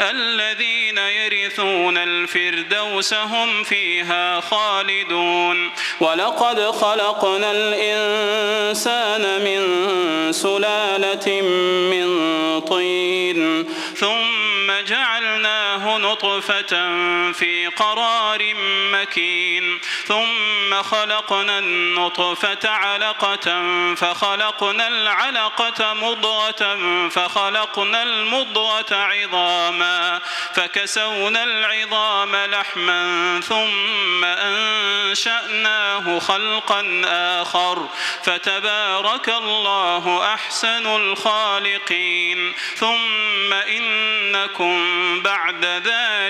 الذين يرثون الفردوس هم فيها خالدون. ولقد خلقنا الإنسان من سلالة من طين. نطفة في قرار مكين. ثم خلقنا النطفة علقة فخلقنا العلقة مضغة فخلقنا المضغة عظاما فكسونا العظام لحما ثم أنشأناه خلقا آخر. فتبارك الله أحسن الخالقين. ثم إنكم بعد ذلك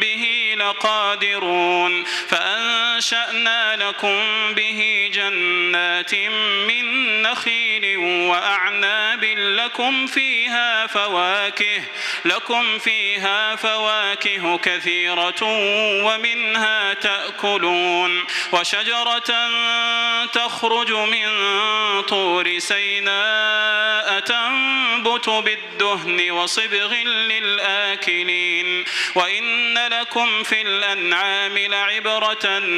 به لقادرون فأنشأنا لكم به جنات من نخيل وأعناب لكم فيها فواكه لكم فيها فواكه كثيرة ومنها تأكلون. وشجرة تخرج من طور سيناء تنبت بالدهن وصبغ للآكلين. وإن لكم في الأنعام لعبرة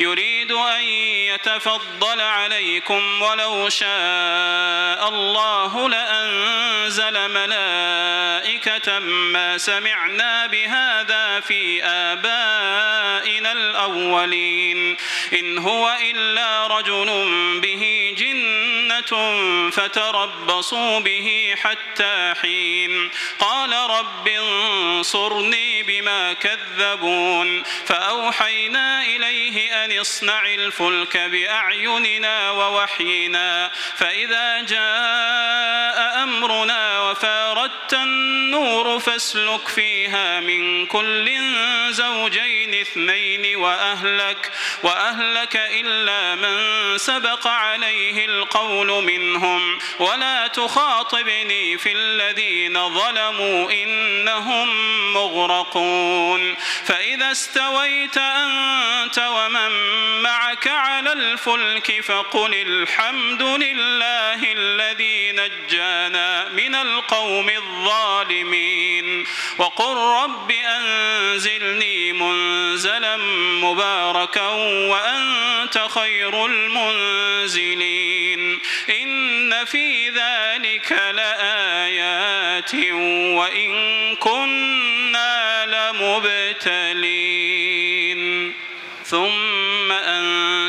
يريد أن يتفضل عليكم ولو شاء الله لأنزل ملائكة ما سمعنا بهذا في آبائنا الأولين. إن هو إلا رجل به جنة فتربصوا به حتى حين. قال رب انصرني بما كذبون. فأوحينا إليه أن اصنع الفلك بأعيننا ووحينا فإذا جاء أمرنا وفاردت النور فاسلك فيها من كل زوجين اثنين وأهلك وأهلك إلا من سبق عليه القول منهم. ولا تخاطبني في الذين ظلموا إنهم مغرقون. فإذا استويت أنت ومن معك على الفلك فقل الحمد لله الذي نجانا من القوم الظالمين. وقل رب أنزلني منزلا مباركا وأنت خير المنزلين. إن في ذلك لآيات وإن كنا لمبتلين. ثم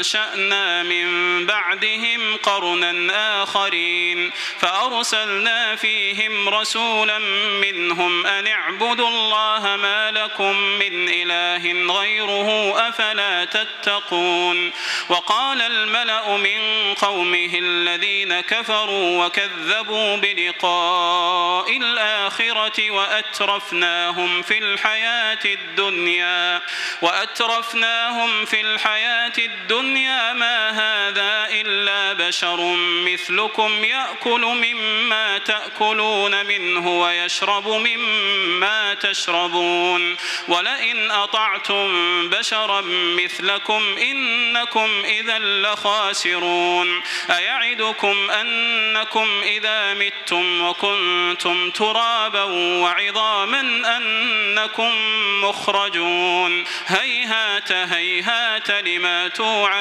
أنشأنا من بعدهم قرنا آخرين فأرسلنا فيهم رسولا منهم أن اعبدوا الله ما لكم من إله غيره أفلا تتقون وقال الملأ من قومه الذين كفروا وكذبوا بلقاء الآخرة وأترفناهم في الحياة الدنيا وأترفناهم في الحياة الدنيا ما هذا إلا بشر مثلكم يأكل مما تأكلون منه ويشرب مما تشربون ولئن أطعتم بشرا مثلكم إنكم إذا لخاسرون أيعدكم أنكم إذا متم وكنتم ترابا وعظاما أنكم مخرجون هيهات هيهات لما توعدون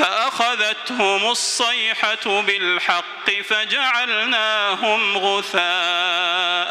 فأخذتهم الصيحة بالحق فجعلناهم غثاء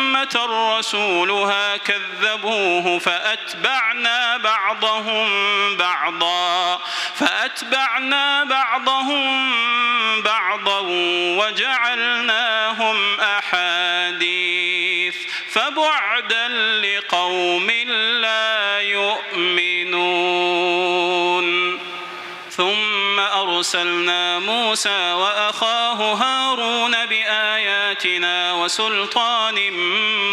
رسولها كذبوه فأتبعنا بعضهم بعضا فأتبعنا بعضهم بعضا وجعلناهم أحاديث فبعدا لقوم لا يؤمنون. ثم أرسلنا موسى وأخاه هارون بآياتنا وسلطان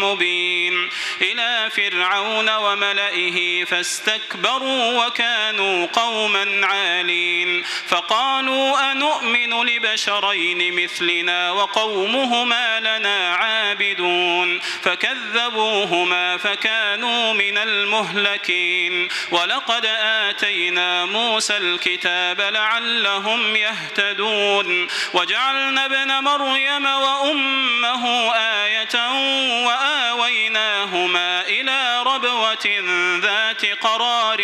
مبين إلى فرعون وملئه فاستكبروا وكانوا قوما عالين. فقالوا أنؤمن لبشرين مثلنا وقومهما لنا عابدون. فكذبوهما فكانوا من المهلكين. ولقد آتينا موسى الكتاب لعلهم يهتدون. وجعلنا ابن مريم وأمه آية وآويناهما إلى ربوة ذات قرار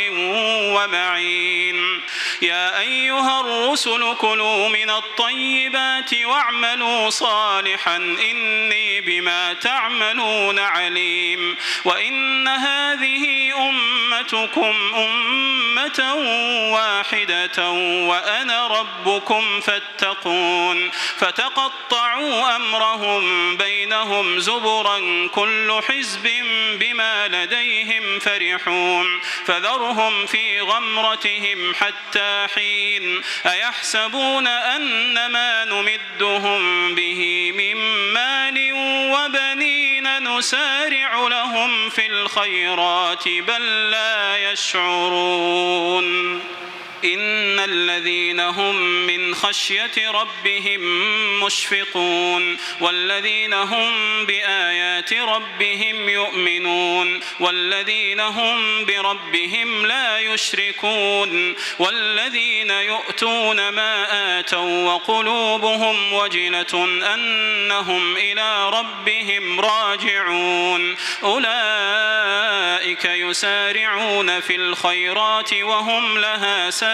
ومعين. يا أيها الرسل كلوا من الطيبات واعملوا صالحا إني بما تعملون عليم وإن هذه أمتكم أمة واحدة وأنا ربكم فاتقون فتقطعوا أمرهم بينهم زبرا كل حزب بما لديهم فرحون فذرهم في غمرتهم حتى حين أيحسبون أن ما نمدهم به من مال وبنين نسارع لهم في الخيرات بل لا يشعرون إن الذين هم من خشية ربهم مشفقون والذين هم بآيات ربهم يؤمنون والذين هم بربهم لا يشركون والذين يؤتون ما آتوا وقلوبهم وجلة أنهم إلى ربهم راجعون أولئك يسارعون في الخيرات وهم لها سابقون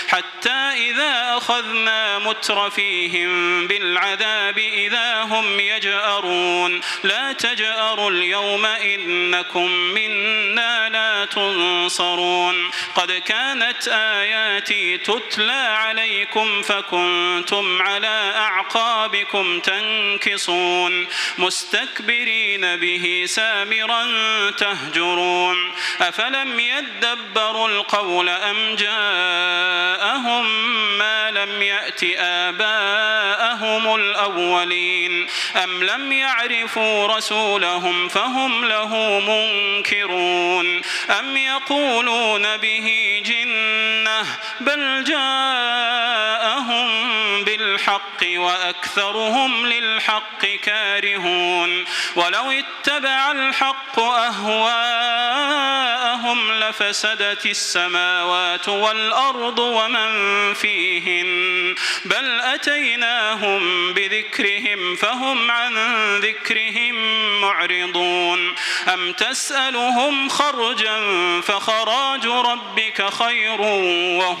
حتى إذا أخذنا مترفيهم بالعذاب إذا هم يجأرون. لا تجأروا اليوم إنكم منا لا تنصرون. قد كانت آياتي تتلى عليكم فكنتم على أعقابكم تنكصون. مستكبرين به سامرا تهجرون. أفلم يدبروا القول أم جاءهم ما لم يأت آباءهم الأولين أم لم يعرفوا رسولهم فهم له منكرون أم يقولون به جنة بل جاءهم بالحق وأكثرهم للحق كارهون. ولو اتبع الحق أهواءهم لفسدت السماوات والأرض ومن فيهن. بل أتيناهم بذكرهم فهم عن ذكرهم معرضون. أم تسألهم خرجا فخراج ربك خير وهو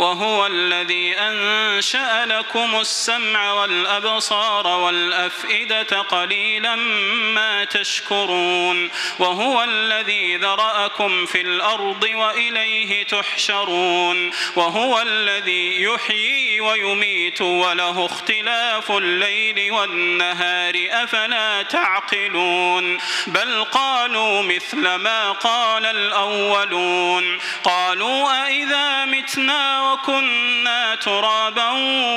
وهو الذي أنشأ لكم السمع والأبصار والأفئدة قليلا ما تشكرون وهو الذي ذرأكم في الأرض وإليه تحشرون وهو الذي يحيي ويميت وله اختلاف الليل والنهار أفلا تعقلون بل قالوا مثل ما قال الأولون قالوا أئذا متنا وكنا ترابا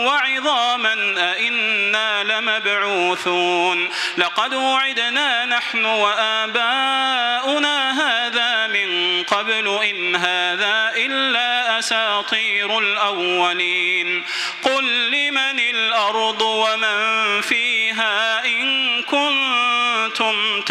وعظاما أئنا لمبعوثون. لقد وعدنا نحن وآباؤنا هذا من قبل إن هذا إلا أساطير الأولين. قل لمن الأرض ومن فيها إن كنتم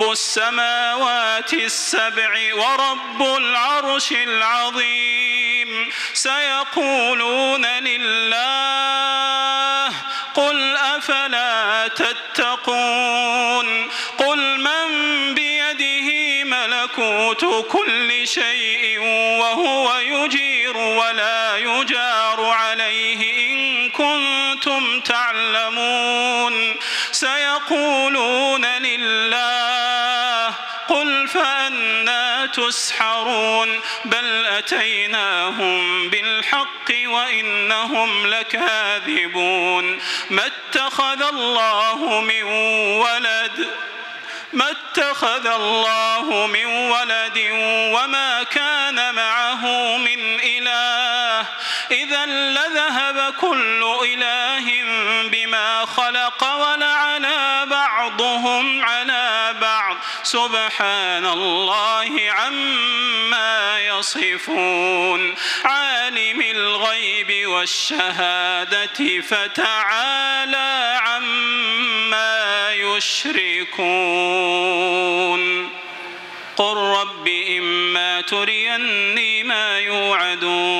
رب السماوات السبع ورب العرش العظيم. سيقولون لله قل أفلا تتقون. قل من بيده ملكوت كل شيء وهو يجير ولا يجار عليه إن كنتم تعلمون. سيقولون لله تسحرون بل أتيناهم بالحق وإنهم لكاذبون. ما اتخذ الله من ولد ما اتخذ الله من ولد وما كان معه من إله. إذا لذهب كل إله سبحان الله عما يصفون. عالم الغيب والشهادة فتعالى عما يشركون. قل رب إما تريني ما يوعدون.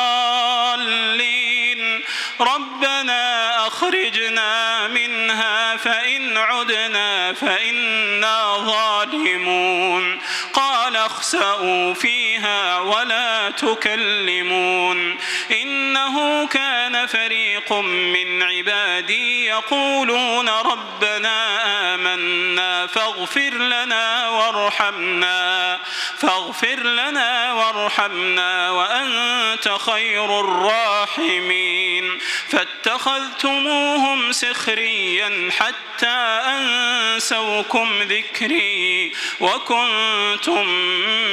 قال اخسأوا فيها ولا تكلمون إنه كان فريق من عبادي يقولون ربنا آمنا فاغفر لنا وارحمنا فاغفر لنا وارحمنا وأنت خير الراحمين فاتخذتموهم سخريا حتى أنسوكم ذكري وكنتم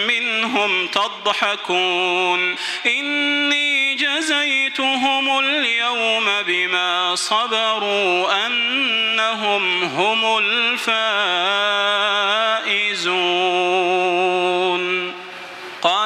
منهم تضحكون. إني جزيتهم اليوم بما صبروا أنهم هم الفائزون.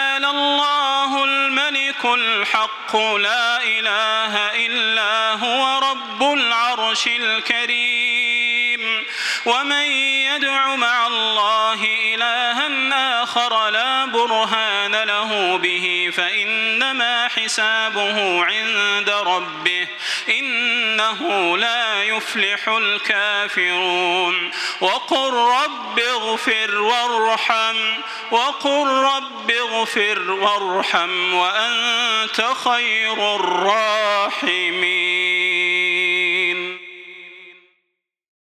فتعالى الله الملك الحق لا إله إلا هو رب العرش الكريم ومن يدع مع الله إلها آخر لا برهان له به فإنما حسابه عند ربه إنه لا يفلح الكافرون. وقل رب اغفر وارحم وقل رب اغفر وارحم وأنت خير الراحمين.